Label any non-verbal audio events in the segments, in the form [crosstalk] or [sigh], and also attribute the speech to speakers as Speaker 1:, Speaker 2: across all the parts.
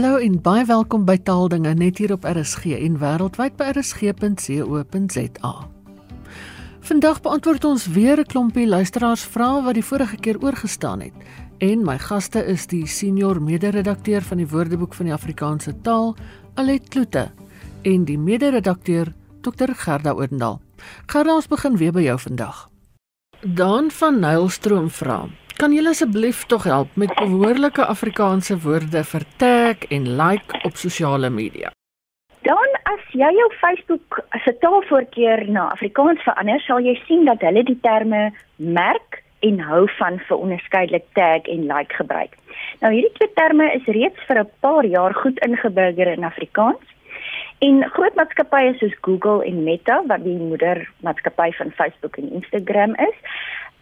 Speaker 1: Hallo en baie welkom by Taaldinge net hier op RSG en wêreldwyd by rsg.co.za. Vandag beantwoord ons weer 'n klompie luisteraarsvrae wat die vorige keer oorgestaan het. En my gaste is die senior mede-redakteur van die Woordeboek van die Afrikaanse taal, Alet Kloete, en die mede-redakteur Dr. Gerda Oendal. Gerda, ons begin weer by jou vandag. Dan van Nylstroom vra: Kan julle asseblief tog help met behoorlike Afrikaanse woorde vir tag en like op sosiale media?
Speaker 2: Dan as jy jou Facebook se taalvoorkeur na Afrikaans verander, sal jy sien dat hulle die terme merk en hou van vir onderskeidelik tag en like gebruik. Nou hierdie twee terme is reeds vir 'n paar jaar goed ingeburger in Afrikaans. En groot maatskappye soos Google en Meta wat die moedermaatskappy van Facebook en Instagram is,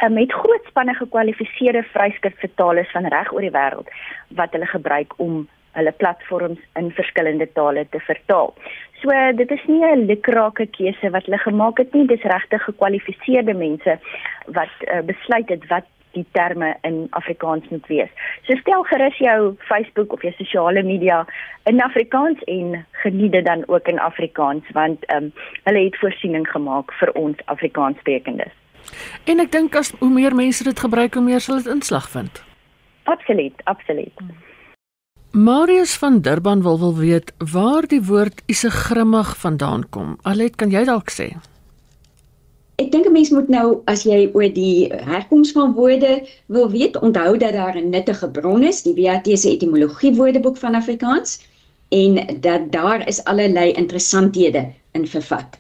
Speaker 2: uh, met groot spanne gekwalifiseerde vryskrifvertalers van reg oor die wêreld wat hulle gebruik om hulle platforms in verskillende tale te vertaal. So dit is nie 'n lukrake keuse wat hulle gemaak het nie, dis regtig gekwalifiseerde mense wat uh, besluit het wat die terme in Afrikaans moet wees. So stel gerus jou Facebook of jou sosiale media in Afrikaans en geniet dit dan ook in Afrikaans want ehm um, hulle het voorsiening gemaak vir ons Afrikaanssprekendes.
Speaker 1: En ek dink as hoe meer mense dit gebruik, hoe meer sal dit inslag vind.
Speaker 2: Absoluut, absoluut.
Speaker 1: Marius van Durban wil wil weet waar die woord ise grimmig vandaan kom. Alet, kan jy dalk sê?
Speaker 3: Ek dink 'n mens moet nou as jy oor die herkoms van woorde wil weet, onthou dat daar 'n nuttige bron is, die WAT se etimologie woordeboek van Afrikaans en dat daar is allerlei interessanthede in vervat.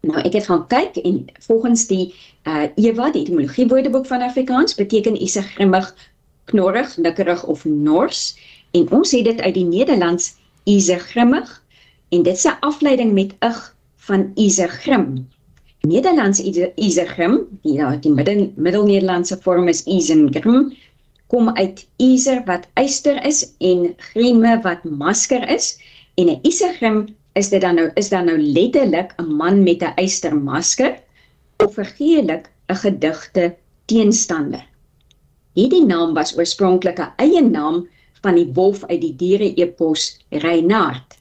Speaker 3: Nou ek het gaan kyk en volgens die uh EWA die etimologie woordeboek van Afrikaans beteken ise grimmig, knorrig, nikkerig of nors en ons het dit uit die Nederlands ise grimmig en dit se afleiding met ig van ise grim. Nederlands ise grim, die ja, die middel middelnederlandse vorm is isen grim kom uit iser wat eyster is en grimme wat masker is en 'n isergrim is dit dan nou is dan nou letterlik 'n man met 'n eystermasker of figuurlik 'n gedigte teenstander. Hierdie naam was oorspronklik 'n eie naam van die wolf uit die diere-epos Reinhard.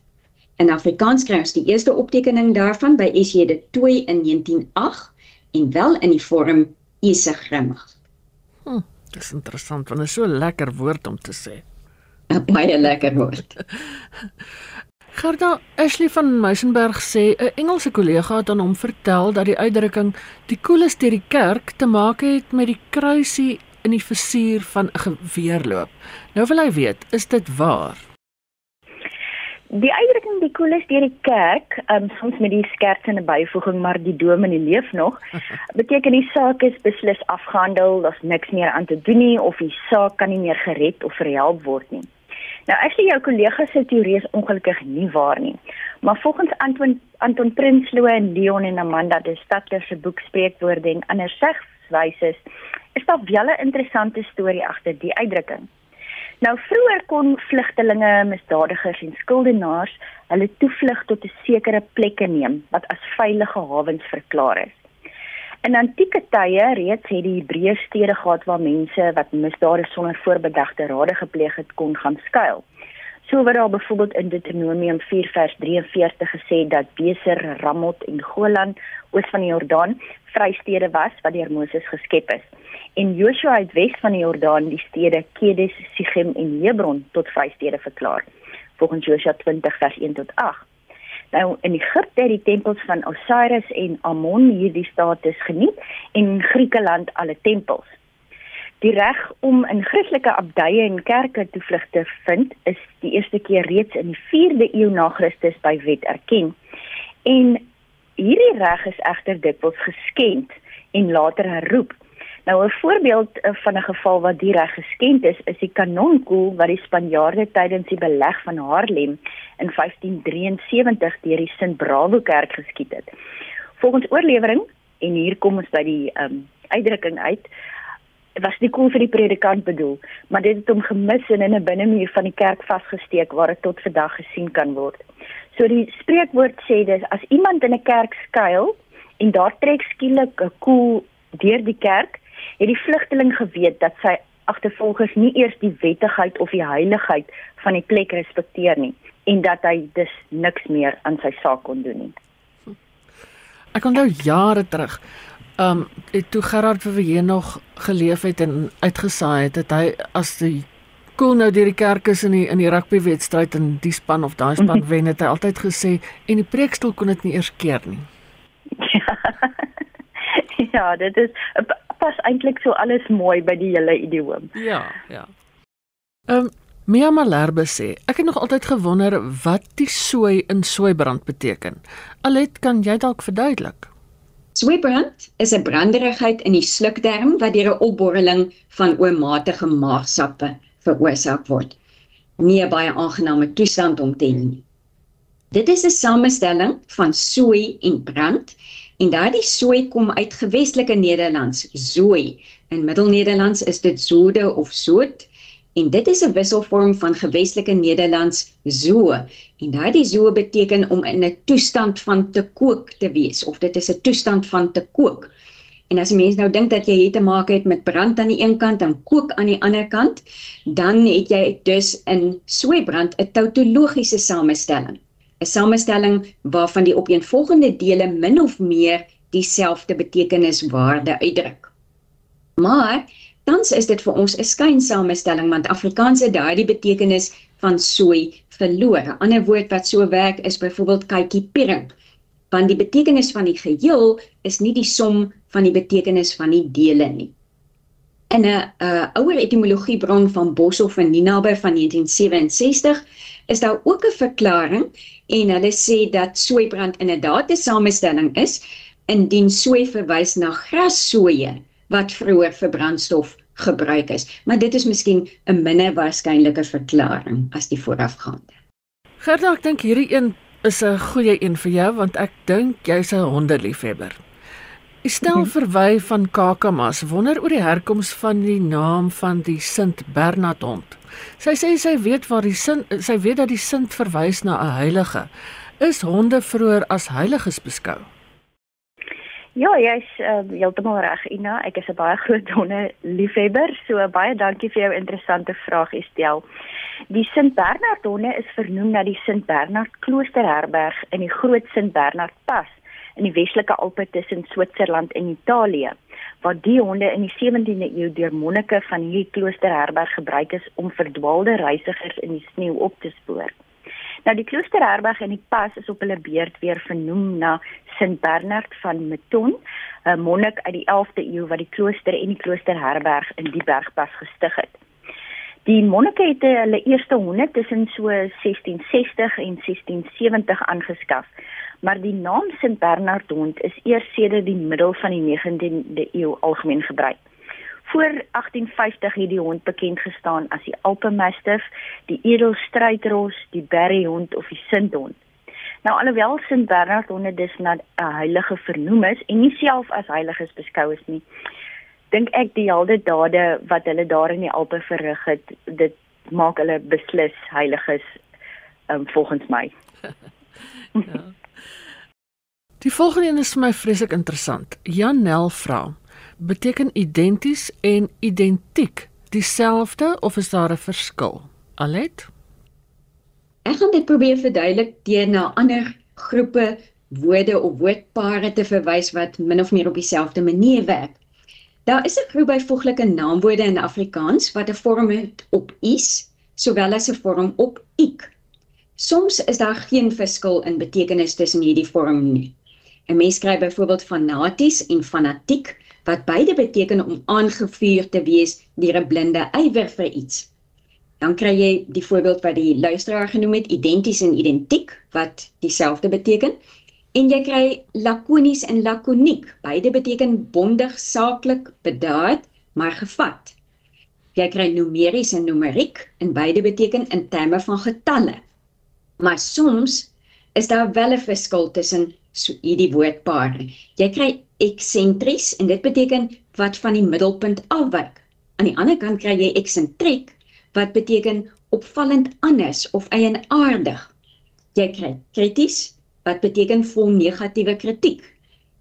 Speaker 3: In Afrikaans kry ons die eerste optekening daarvan by S.J. de Tooy in 1908 en wel in die vorm Isegrimmig.
Speaker 1: Hm, dit is interessant want dit is so lekker woord om te sê.
Speaker 3: 'n Baie lekker woord. [laughs]
Speaker 1: Gerda Ashley van Meisenberg sê 'n Engelse kollega het aan hom vertel dat die uitdrukking die koeles deur die kerk te maak het met die kruisie in die versuur van 'n geweerloop. Nou wil hy weet, is dit waar?
Speaker 2: Die uitdrukking die koeles deur die kerk, um, soms met die skerts en 'n byvoeging maar die dominee leef nog, [laughs] beteken die saak is beslis afgehandel, daar's niks meer aan te doen nie of die saak kan nie meer gered of verhelp word nie. Nou actually jou kollega se teorie is ongelukkig nie waar nie. Maar volgens Anton Anton Prinsloo en Leon en Amanda de Stadler se boek Spreekwoorde en ander segswyse is daar wel 'n interessante storie agter die uitdrukking. Nou vroeër kon vlugtelinge, misdadigers en skuldenaars hulle toevlug tot 'n sekere plekke neem wat as veilige hawens verklaar is. In antieke tye reeds het die Hebreëse stede gehad waar mense wat misdade sonder voorbedagte rade gepleeg het kon gaan skuil. So word daar byvoorbeeld in Deuteronomium 4 vers 43 gesê dat Beser, Ramot en Golan oos van die Jordaan vrystede was wat deur Moses geskep is. En Joshua het wes van die Jordaan die stede Kedes, Sichem en Hebron tot vrystede verklaar. Volgens Joshua 20 vers 1 tot 8. Nou in Egipte het die tempels van Osiris en Amon hierdie status geniet en Griekeland alle tempels. Die reg om in Christelike abdye en kerke toevlug te vind is die eerste keer reeds in die 4de eeu na Christus by wet erken. En hierdie reg is egter dikwels geskend en later herroep. Nou 'n voorbeeld eh, van 'n geval wat direk geskend is, is die kanonkoel wat die Spanjaarde tydens die beleg van Haarlem in 1573 deur die Sint Bravo kerk geskiet het. Volgens oorlewering en hier kom ons by die um, uitdrukking uit was die koel vir die predikant bedoel, maar dit het hom gemis en in 'n binnemuur van die kerk vasgesteek waar dit tot vandag gesien kan word. So die spreekwoord sê dis as iemand in 'n kerk skuil en daar trek skielik 'n koel deur die kerk, het die vlugteling geweet dat sy agtervolgers nie eers die wettigheid of die heiligheid van die plek respekteer nie en dat hy dus niks meer aan sy saak kon doen nie.
Speaker 1: Ek onthou jare terug, ehm um, toe Gerard Verwee nog geleef het en uitgesaai het, het hy as die koel nou deur die kerk is in die in die rugby wedstryd en die span of daai span [laughs] wen het hy altyd gesê en die preekstoel kon dit nie eers keer nie. [laughs]
Speaker 2: Ja, dit is pas eintlik so alles mooi by die hele idioom.
Speaker 1: Ja, ja. Ehm um, Mia Malherbe sê, ek het nog altyd gewonder wat die sooi in soeibrand beteken. Alet, kan jy dalk verduidelik?
Speaker 3: Soeibrand is 'n branderigheid in die slukdarm wat deur 'n opborreling van oormatige maagsappe veroorsaak word. Nie 'n baie aangename toestand om te hê nie. Dit is 'n samestelling van sooi en brand en daardie sooi kom uit gewestelike Nederlands, zooi. In Middelnederlands is dit zode of soot En dit is 'n wisselvorm van gewestelike Nederlands so. En daardie so beteken om in 'n toestand van te kook te wees of dit is 'n toestand van te kook. En as 'n mens nou dink dat jy het te maak het met brand aan die een kant en kook aan die ander kant, dan het jy dus in soeibrand 'n tautologiese samestelling. 'n Samestelling waarvan die opeenvolgende dele min of meer dieselfde betekeniswaarde uitdruk. Maar Tans is dit vir ons 'n skynsamestelling want Afrikaans het daardie betekenis van sooi verloor. 'n Ander woord wat so werk is byvoorbeeld kykie piring. Want die betekenis van die geheel is nie die som van die betekenis van die dele nie. In 'n uh, ouer etimologiebron van Boshoff en Ninabe van 1967 is daar ook 'n verklaring en hulle sê dat soeibrand inderdaad 'n samestelling is indien sooi verwys na grassoeie wat vroeër vir brandstof gebruik is. Maar dit is miskien 'n minder waarskynlike verklaring as die voorafgaande.
Speaker 1: Gerda, ek dink hierdie een is 'n goeie een vir jou want ek dink jy's 'n hondeliefhebber. Ek stel -hmm. verwy van Kakamas wonder oor die herkoms van die naam van die Sint Bernard hond. Sy sê sy weet waar die sin sy weet dat die Sint verwys na 'n heilige. Is honde vroeër as heiliges beskou?
Speaker 2: Ja, jy's uh, heeltemal reg, Ina. Ek is 'n baie groot honde liefhebber, so baie dankie vir jou interessante vraag, Estel. Die Sint Bernard honde is vernoem na die Sint Bernard Kloosterherberg in die Groot Sint Bernard Pas in die Weselike Alpe tussen Switserland en Italië, waar die honde in die 17de eeu deur monnike van hierdie kloosterherberg gebruik is om verdwaalde reisigers in die sneeu op te spoor. Nou die kloosterherberg in die pas is op hulle beurt weer vernoem na Sint Bernard van Meton, 'n monnik uit die 11de eeu wat die klooster en die kloosterherberg in die bergpas gestig het. Die monnike het hulle eerste honde tussen so 1660 en 1670 aangeskaf, maar die naam Sint Bernard hond is eers sedert die middel van die 19de eeu algemeen gebruik. Voor 1850 het die hond bekend gestaan as die Alpemastiff, die Edelstrydros, die Berryhond of die Sinthond. Nou alhoewel Sint Bernard honde dus na 'n heilige vernoem is en nie self as heiliges beskou is nie, dink ek die helde dade wat hulle daar in die Alpe verrig het, dit maak hulle beslis heiliges um, volgens my. [laughs] ja.
Speaker 1: Die volgende een is vir my vreeslik interessant. Janel vra: beteken identies en identiek dieselfde of is daar 'n verskil? Alet?
Speaker 3: Ek gaan dit probeer verduidelik deur na ander groepe woorde of woordpare te verwys wat min of meer op dieselfde manier werk. Daar is 'n groep byvoeglike naamwoorde in Afrikaans wat 'n vorm het op is sowel as 'n vorm op ik. Soms is daar geen verskil in betekenis tussen hierdie vorm nie. 'n Mens skryf byvoorbeeld fanaties en fanatiek wat beide beteken om aangevuur te wees deur 'n blinde ywer vir iets. Dan kry jy die voorbeeld wat die luisteraar genoem het, identies en identiek wat dieselfde beteken. En jy kry lakonies en lakoniek. Beide beteken bondig, saaklik, bedaard, maar gevat. Jy kry numeries en numeriek en beide beteken in terme van getalle. Maar soms is daar wel 'n verskil tussen so hierdie woordpare. Jy kry eksentries en dit beteken wat van die middelpunt afwyk. Aan die ander kant kry jy eksentriek wat beteken opvallend anders of eienaardig. Jy kry krities wat beteken vol negatiewe kritiek.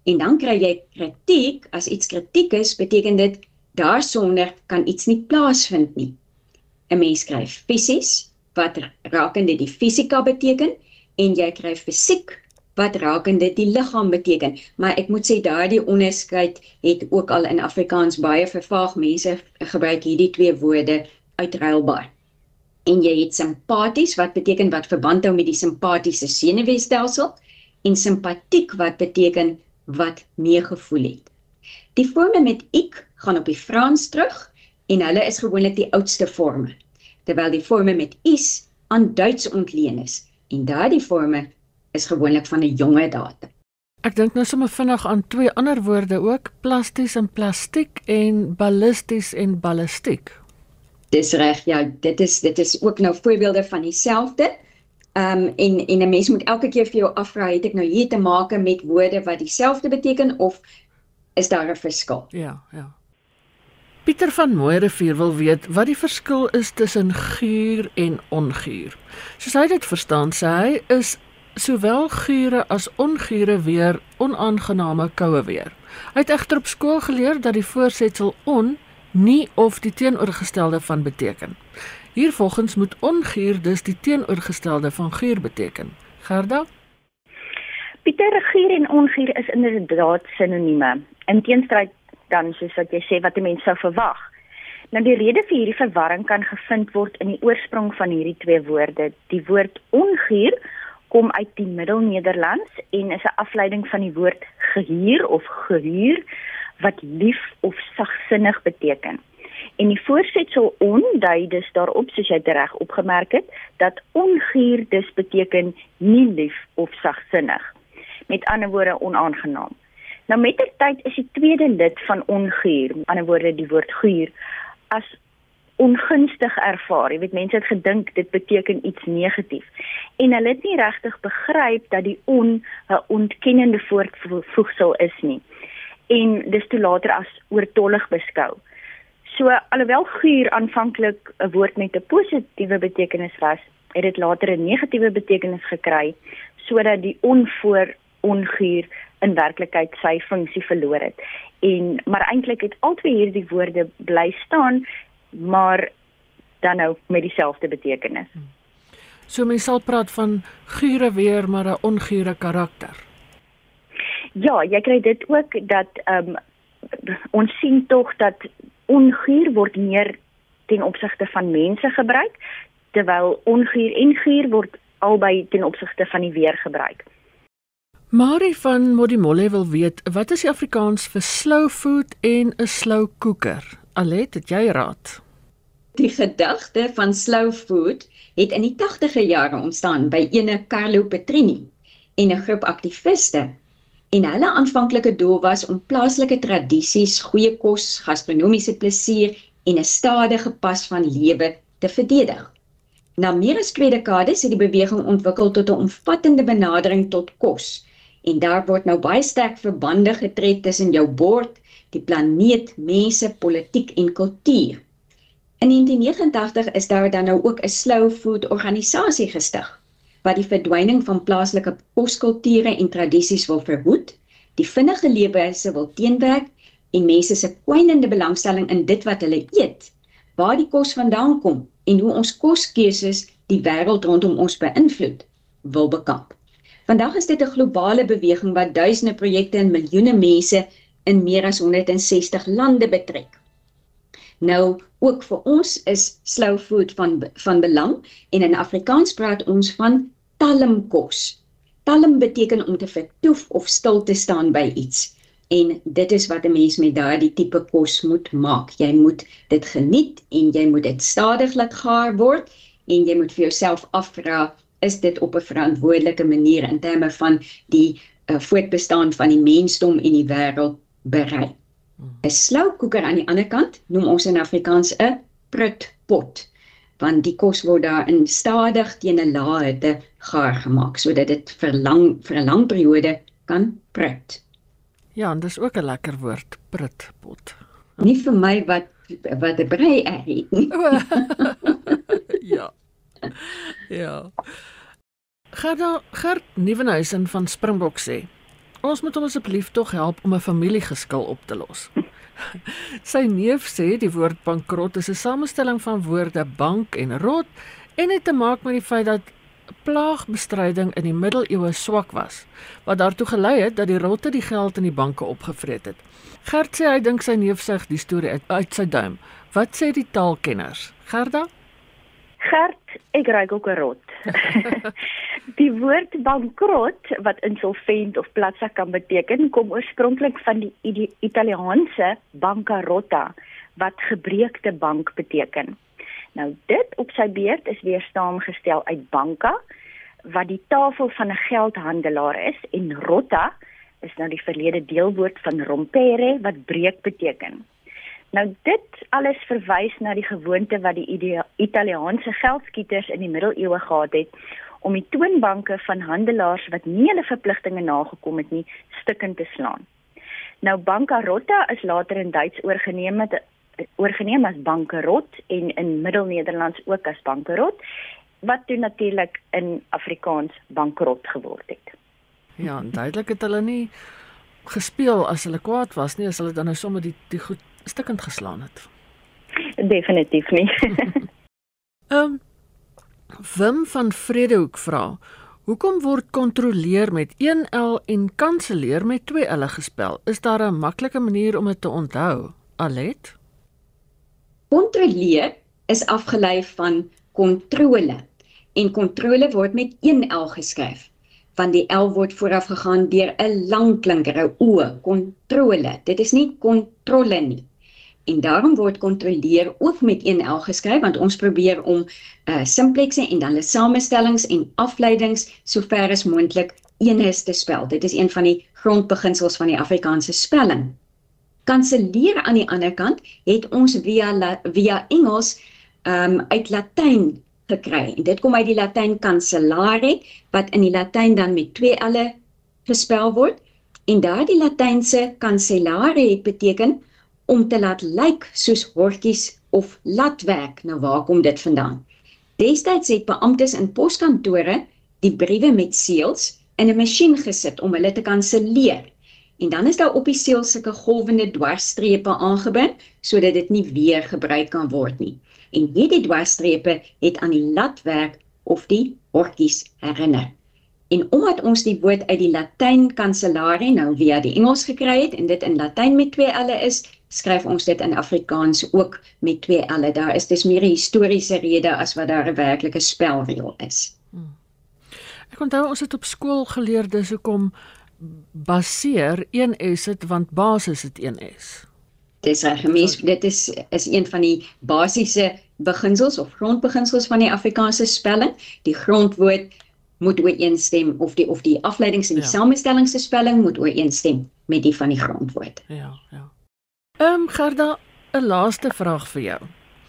Speaker 3: En dan kry jy kritiek as iets kritiek is, beteken dit Daarsonder kan iets nie plaasvind nie. 'n Mens skryf fisies wat rakende die fisika beteken en jy kry fisiek wat rakende die liggaam beteken. Maar ek moet sê daardie onderskeid het ook al in Afrikaans baie vervaag. Mense gebruik hierdie twee woorde uitruilbaar. En jy het simpaties wat beteken wat verband hou met die simpatiese senuweestelsel en simpatiek wat beteken wat meegevoel het. Die forme met ek gaan op die Frans terug en hulle is gewoonlik die oudste forme, terwyl die forme met is aan Duits ontleen is en daardie forme is gewoonlik van 'n jonger datum.
Speaker 1: Ek dink nou sommer vinnig aan twee ander woorde ook, plasties en plastiek en ballisties en ballistiek.
Speaker 3: Dis reg, ja, dit is dit is ook nou voorbeelde van dieselfde. Ehm um, en en 'n mens moet elke keer vir jou afvra, het ek nou hier te maak met woorde wat dieselfde beteken of is daar 'n verskil?
Speaker 1: Ja, ja. Pieter van Mooirivier wil weet wat die verskil is tussen guur en onguur. Soos hy dit verstaan, sê hy is sowel gure as ongure weer onaangename koue weer. Hy het egter op skool geleer dat die voorsetsel on nie of die teenoorgestelde van beteken. Hiervolgens moet onguur dus die teenoorgestelde van guur beteken. Gerda?
Speaker 2: Pieter, guur en onguur is inderdaad sinonieme. In teenstryd dan soos wat jy sê wat 'n mens sou verwag. Nou die rede vir hierdie verwarring kan gevind word in die oorsprong van hierdie twee woorde. Die woord onguur kom uit die Middelnederlands en is 'n afleiding van die woord gehuur of gehuur wat lief of sagsinnig beteken. En die voorsetsel on dui dus daarop soos jy reg opgemerk het dat onguur dus beteken nie lief of sagsinnig. Met ander woorde onaangenaam. Nou met die tyd is die tweede lid van onguur, met ander woorde die woord guur as ongunstig ervaar. Jy weet mense het gedink dit beteken iets negatief en hulle het nie regtig begryp dat die on 'n ontkennende voortvoegsel is nie en dis toe later as oortollig beskou. So alhoewel guur aanvanklik 'n woord met 'n positiewe betekenis was, het dit later 'n negatiewe betekenis gekry sodat die onvoor onguur in werklikheid sy funksie verloor het. En maar eintlik het albei hierdie woorde bly staan, maar dan nou met dieselfde betekenis.
Speaker 1: So mens sal praat van gure weer maar 'n ongure karakter.
Speaker 2: Ja, jy kry dit ook dat ehm um, ons sien tog dat onguur word meer ten opsigte van mense gebruik terwyl onguur en guur word albei ten opsigte van die weer gebruik.
Speaker 1: Marie van Modimolle wil weet, wat is die Afrikaans vir slow food en 'n slow cooker? Alet, het jy raad?
Speaker 3: Die gedagte van slow food het in die 80e jare ontstaan by ene Carlo Petrini en 'n groep aktiviste en hulle aanvanklike doel was om plaaslike tradisies, goeie kos, gastronomiese plesier en 'n stadige pas van lewe te verdedig. Na meer as twee dekades het die beweging ontwikkel tot 'n omvattende benadering tot kos en daar word nou baie sterk verbande getrek tussen jou bord, die planeet, mense, politiek en kultuur. In 1989 is daar dan nou ook 'n slow food organisasie gestig wat die verdwyning van plaaslike koskulture en tradisies wil verhoed, die vinnige leefwyse wil teenwerk en mense se kwynende belangstelling in dit wat hulle eet, waar die kos vandaan kom en hoe ons koskeuses die wêreld rondom ons beïnvloed, wil bekamp. Vandag is dit 'n globale beweging wat duisende projekte en miljoene mense in meer as 160 lande betrek. Nou ook vir ons is slow food van van belang en in Afrikaans praat ons van talmkos. Talm beteken om te vertoef of stil te staan by iets. En dit is wat 'n mens met daardie tipe kos moet maak. Jy moet dit geniet en jy moet dit stadig laat gaar word en jy moet vir jouself afvra is dit op 'n verantwoordelike manier in terme van die uh, voortbestaan van die mensdom en die wêreld bereik. 'n Sloukoeker aan die ander kant noem ons in Afrikaans 'n prutpot want die kos word daar in stadig teen 'n lae hitte gaar gemaak sodat dit vir lang vir 'n lang periode kan prut.
Speaker 1: Ja, en dis ook 'n lekker woord, prutpot.
Speaker 3: Nie vir my wat wat 'n brei eet nie. [laughs]
Speaker 1: ja. Ja. Gerda Gert Nieuwenhuizen van Springbok sê Ons moet hom asseblief tog help om 'n familiegeskil op te los. [laughs] Sy neef sê die woord bankrot is 'n samestelling van woorde bank en rot en het te maak met die feit dat plaagbestryding in die middeleeue swak was, wat daartoe gelei het dat die rotte die geld in die banke opgevreet het. Gert sê hy dink sy neef sê die storie uit, uit sy duim. Wat sê die taalkenners? Gerda?
Speaker 2: Gert, ek ry ook 'n rot. [laughs] die woord bankrot wat insolvent of platsak kan beteken, kom oorspronklik van die Italiaanse bancarotta wat gebreekte bank beteken. Nou dit op sy beurt is weer saamgestel uit banka wat die tafel van 'n geldhandelaar is en rotta is nou die verlede deelwoord van rompere wat breek beteken. Nou dit alles verwys na die gewoonte wat die Italiaanse geldskieters in die middeleeue gehad het om die toonbanke van handelaars wat nie hulle verpligtinge nagekom het nie stukkend te slaan. Nou bankarotta is later in Duits oorgeneem met oorgeneem as bankerot en in Middelnederlands ook as bankerot wat toe natuurlik in Afrikaans bankrot geword het.
Speaker 1: Ja, duidelik het hulle nie gespeel as hulle kwaad was nie, as hulle dan nou sommer die die goed stukkend geslaan het.
Speaker 2: Definitief nie. [laughs]
Speaker 1: Ehm um, Wim van Vredehoek vra: Hoekom word kontroleer met 1 L en kanselleer met 2 L gespel? Is daar 'n maklike manier om dit te onthou? Alet?
Speaker 3: Kontroleer is afgelei van kontrole en kontrole word met 1 L geskryf. Van die L word vooraf gegaan deur 'n lang klinker, 'n O, kontrole. Dit is nie kontrole nie. En daarom word kontroleer ook met 1 L geskryf want ons probeer om uh simplekse en dan hulle samestellings en afleidings sover as moontlik eenes te spel. Dit is een van die grondbeginsels van die Afrikaanse spelling kanselleer aan die ander kant het ons via via Engels um uit Latyn gekry. En dit kom uit die Latyn cancellare wat in die Latyn dan met twee L'e gespel word. En daardie Latynse cancellare het beteken om te laat lyk soos hortjies of latwerk. Nou waar kom dit vandaan? Destyds het beamptes in poskantore die briewe met seels in 'n masjien gesit om hulle te kanselleer. En dan is daar op die seel sulke golwende dwarsstrepe aangebind sodat dit nie weer gebruik kan word nie. En hierdie dwarsstrepe het aan die latwerk of die hortjies herinner. En omdat ons die woord uit die Latyn cancellare nou via die Engels gekry het en dit in Latyn met twee L'e is, skryf ons dit in Afrikaans ook met twee L'e. Daar is dis meer 'n historiese rede as wat daar 'n werklike spelreël is. Hmm.
Speaker 1: Ek onthou ons het op skool geleer dis hoekom baseer 1S het want basis het 1S.
Speaker 3: Dis reg, mens dit is is een van die basiese beginsels of grondbeginsels van die Afrikaanse spelling. Die grondwoord moet ooreenstem of die of die afleidings en die ja. samestellings se spelling moet ooreenstem met die van die grondwoord.
Speaker 1: Ja, ja. Ehm um, Gerda, 'n laaste vraag vir jou.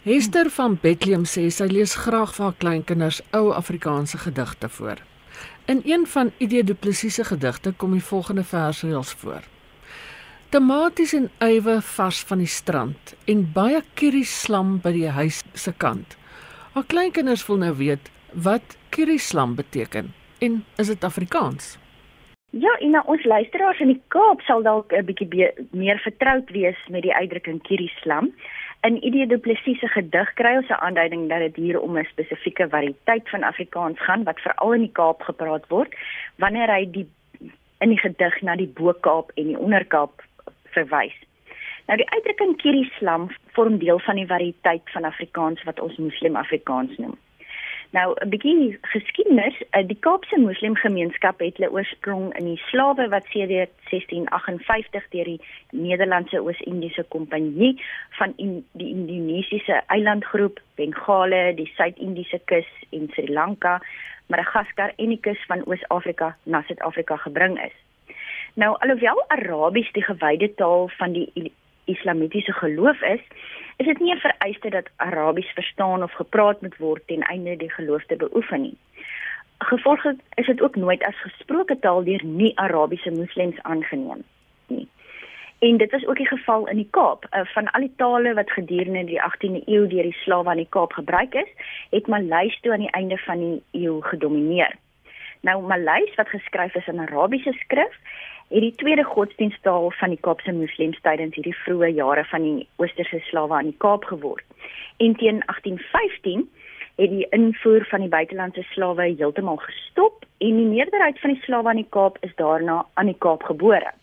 Speaker 1: Hester van Bethlehem sê sy lees graag vir haar kleinkinders ou Afrikaanse gedigte voor. In een van Idee Du Plessis se gedigte kom die volgende versreëls voor. Tomaties en ywe vars van die strand en baie curry slam by die huis se kant. Haar kleinkinders wil nou weet wat curry slam beteken en is dit Afrikaans?
Speaker 2: Ja, en nou ons luisteraars in die Kaap sal dalk 'n bietjie meer vertroud wees met die uitdrukking curry slam. In Idee Du Plessis se gedig kry ons 'n aanduiding dat dit hier om 'n spesifieke variëteit van Afrikaans gaan wat veral in die Kaap gepraat word wanneer hy die in die gedig na die Bo-Kaap en die Onder-Kaap verwys. Nou die uitdrukking Kiri Slam vorm deel van die variëteit van Afrikaans wat ons Moslem Afrikaans noem. Nou 'n bietjie geskiedenis, eh, die Kaapse Moslemgemeenskap het hulle oorsprong in die slawe wat sedert 1658 deur die Nederlandse Oos-Indiese Kompanjie van in die Indonesiese eilandgroep Bengale, die Suid-Indiese kus en Sri Lanka, Madagaskar en die kus van Oos-Afrika na Suid-Afrika gebring is. Nou alhoewel Arabies die gewyde taal van die islamitiese geloof is, is dit nie 'n vereiste dat Arabies verstaan of gepraat moet word ten einde die geloof te beoefen nie. Gevolglik is dit ook nooit as gesproke taal deur nie-Arabiese moslems aangeneem nie. En dit was ook die geval in die Kaap. Uh, van al die tale wat gedurende die 18de eeu deur die slawe aan die Kaap gebruik is, het Maleis toe aan die einde van die eeu gedomeineer. Nou Maleis wat geskryf is in Arabiese skrif, het die tweede godsdiensttaal van die Kaapse moslems tydens hierdie vroeë jare van die oosterse slawe aan die Kaap geword. En teen 1815 het die invoer van die buitelandse slawe heeltemal gestop en die meerderheid van die slawe aan die Kaap is daarna aan die Kaap gebore.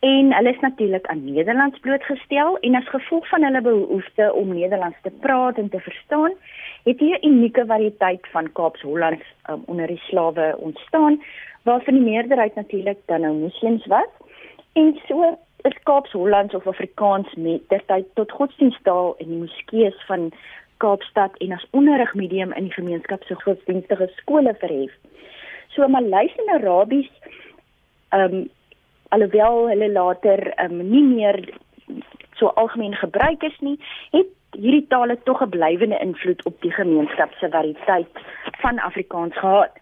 Speaker 2: En hulle is natuurlik aan Nederlands blootgestel en as gevolg van hulle behoefte om Nederlands te praat en te verstaan, het hier 'n unieke variëteit van Kaaps-Hollands um, onder die slawe ontstaan waarvan die meerderheid natuurlik dan nou moslems was. En so is Kaaps-Hollands of Afrikaans met tertyd tot godsdiensttaal in die moskeeë van Kaapstad en as onderrigmedium in die gemeenskap se godsdienstige skole verhef. So Maleis en Arabies ehm um, alhoewel hulle later um, nie meer so algemeen gebruik is nie, het hierdie tale tog 'n blywende invloed op die gemeenskap se variëteit van Afrikaans gehad.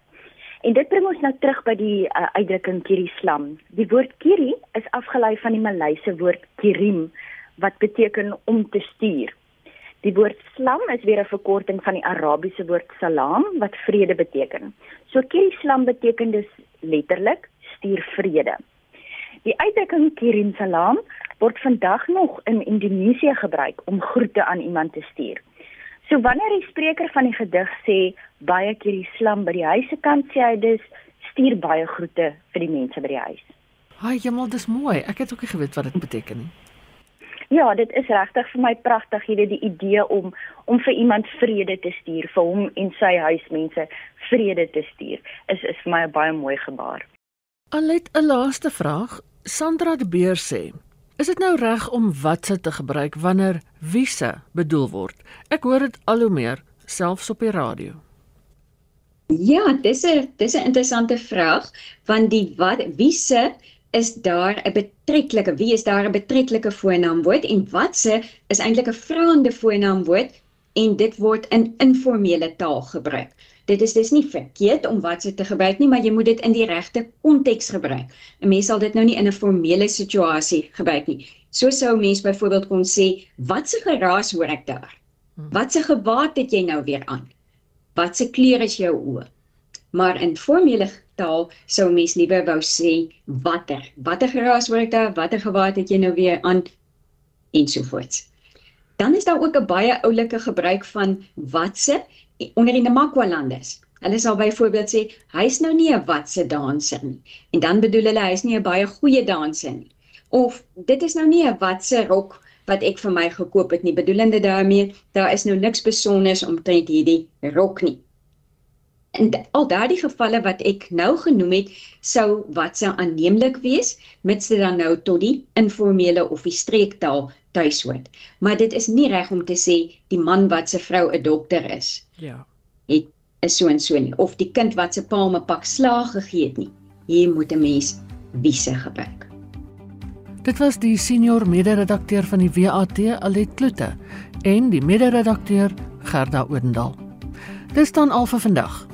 Speaker 2: En dit bring ons nou terug by die uh, uitdrukking kirislam. Die woord kiri is afgelei van die Maleise woord kirim wat beteken om te stuur. Die woord slam is weer 'n verkorting van die Arabiese woord salam wat vrede beteken. So kirislam beteken dus letterlik stuur vrede. Die uitdrukking kirim salam word vandag nog in Indonesië gebruik om groete aan iemand te stuur. So wanneer die spreker van die gedig sê baie keer die slam by die huise kant sê hy dus stuur baie groete vir die mense by die huis.
Speaker 1: Haai, jemal, dis mooi. Ek het ook nie geweet wat dit beteken nie.
Speaker 2: Ja, dit is regtig vir my pragtig hierdie die idee om om vir iemand vrede te stuur, vir hom en sy huismense vrede te stuur. Is is vir my 'n baie mooi gebaar.
Speaker 1: Alet 'n laaste vraag. Sandra de Beer sê Is dit nou reg om watse te gebruik wanneer wiese bedoel word? Ek hoor dit al hoe meer selfs op die radio.
Speaker 3: Ja, dis 'n dis 'n interessante vraag want die wat wiese is daar 'n betreklike wie is daar 'n betreklike voornaamwoord en watse is eintlik 'n vraende voornaamwoord en dit word in informele taal gebruik. Dit is dis nie verkeerd om wat se te gebruik nie, maar jy moet dit in die regte konteks gebruik. 'n Mens sal dit nou nie in 'n formele situasie gebruik nie. So sou 'n mens byvoorbeeld kon sê, "Wat se geraas hoor ek daar? Hmm. Wat se gewaad het jy nou weer aan? Wat se kleur is jou oë?" Maar in formele taal sou 'n mens liewer wou sê, "Watter? Watter geraas hoor ek daar? Watter gewaad het jy nou weer aan?" ensovoorts. Dan is daar ook 'n baie oulike gebruik van watse onder die Namakwa-landes. Hulle sal byvoorbeeld sê hy's nou nie 'n watse danser nie. En dan bedoel hulle hy's nie 'n baie goeie danser nie. Of dit is nou nie 'n watse rok wat ek vir my gekoop het nie. Bedoelende daarmee, daar is nou niks besonders omtrent hierdie rok nie. In al daardie gevalle wat ek nou genoem het, sou watse aanneemlik wees mits dit dan nou tot die informele of die streektaal tuishoort. Maar dit is nie reg om te sê die man wat se vrou 'n dokter is.
Speaker 1: Ja.
Speaker 3: Het is so en so nie of die kind wat se pa hom 'n pak slaag gegee het nie. Hier moet 'n mens wiese gebruik.
Speaker 1: Dit was die senior mede-redakteur van die WAT, Alet Kloete, en die mede-redakteur Gerda Oendal. Dis dan al vir vandag.